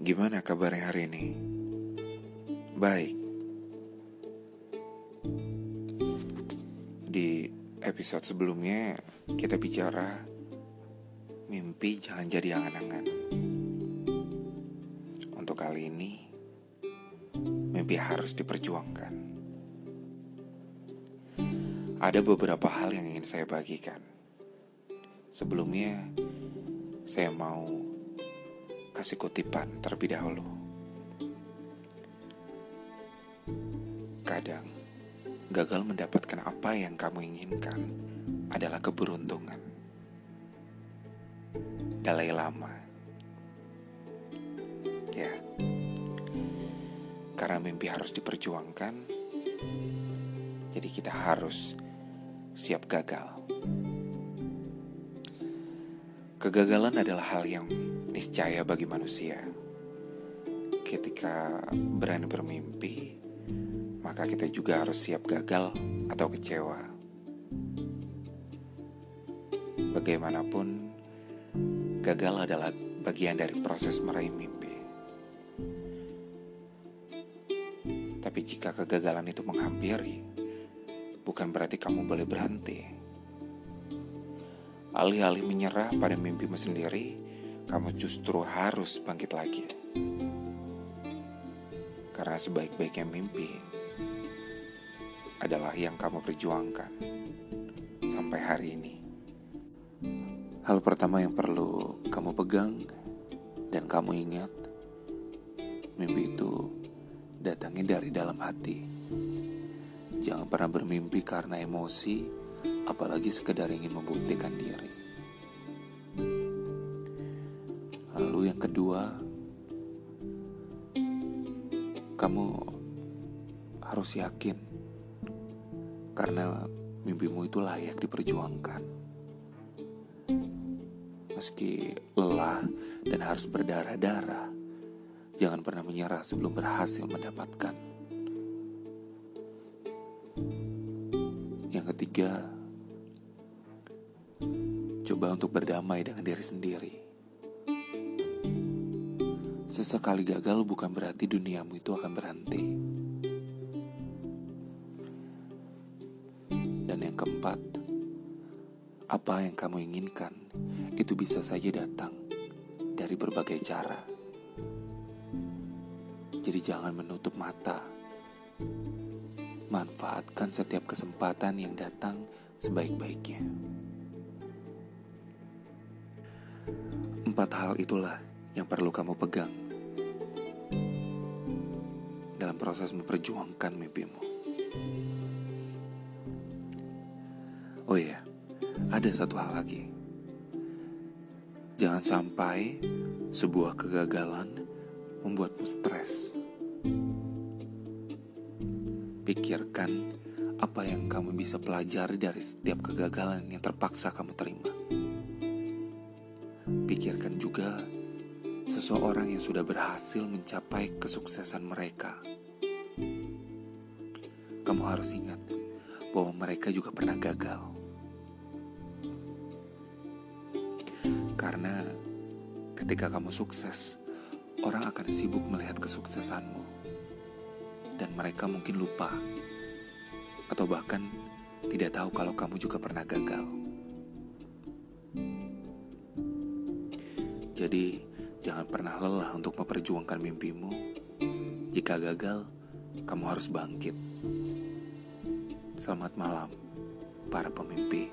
Gimana kabarnya hari ini? Baik. Di episode sebelumnya kita bicara mimpi jangan jadi angan-angan. Untuk kali ini mimpi harus diperjuangkan. Ada beberapa hal yang ingin saya bagikan. Sebelumnya saya mau kasih kutipan terlebih dahulu. Kadang, gagal mendapatkan apa yang kamu inginkan adalah keberuntungan. Dalai Lama Ya, karena mimpi harus diperjuangkan, jadi kita harus siap gagal. Kegagalan adalah hal yang niscaya bagi manusia. Ketika berani bermimpi, maka kita juga harus siap gagal atau kecewa. Bagaimanapun, gagal adalah bagian dari proses meraih mimpi. Tapi jika kegagalan itu menghampiri, bukan berarti kamu boleh berhenti. Alih-alih menyerah pada mimpimu sendiri, kamu justru harus bangkit lagi. Karena sebaik-baiknya mimpi adalah yang kamu perjuangkan sampai hari ini. Hal pertama yang perlu kamu pegang dan kamu ingat, mimpi itu datangnya dari dalam hati. Jangan pernah bermimpi karena emosi, apalagi sekedar ingin membuktikan diri. Kedua, kamu harus yakin karena mimpimu itu layak diperjuangkan. Meski lelah dan harus berdarah-darah, jangan pernah menyerah sebelum berhasil mendapatkan. Yang ketiga, coba untuk berdamai dengan diri sendiri. Sesekali gagal bukan berarti duniamu itu akan berhenti. Dan yang keempat, apa yang kamu inginkan itu bisa saja datang dari berbagai cara. Jadi jangan menutup mata. Manfaatkan setiap kesempatan yang datang sebaik-baiknya. Empat hal itulah yang perlu kamu pegang dalam proses memperjuangkan mimpimu. Oh iya, ada satu hal lagi. Jangan sampai sebuah kegagalan membuatmu stres. Pikirkan apa yang kamu bisa pelajari dari setiap kegagalan yang terpaksa kamu terima. Pikirkan juga seseorang yang sudah berhasil mencapai kesuksesan mereka kamu harus ingat bahwa mereka juga pernah gagal. Karena ketika kamu sukses, orang akan sibuk melihat kesuksesanmu. Dan mereka mungkin lupa atau bahkan tidak tahu kalau kamu juga pernah gagal. Jadi, jangan pernah lelah untuk memperjuangkan mimpimu. Jika gagal, kamu harus bangkit. Selamat malam, para pemimpi.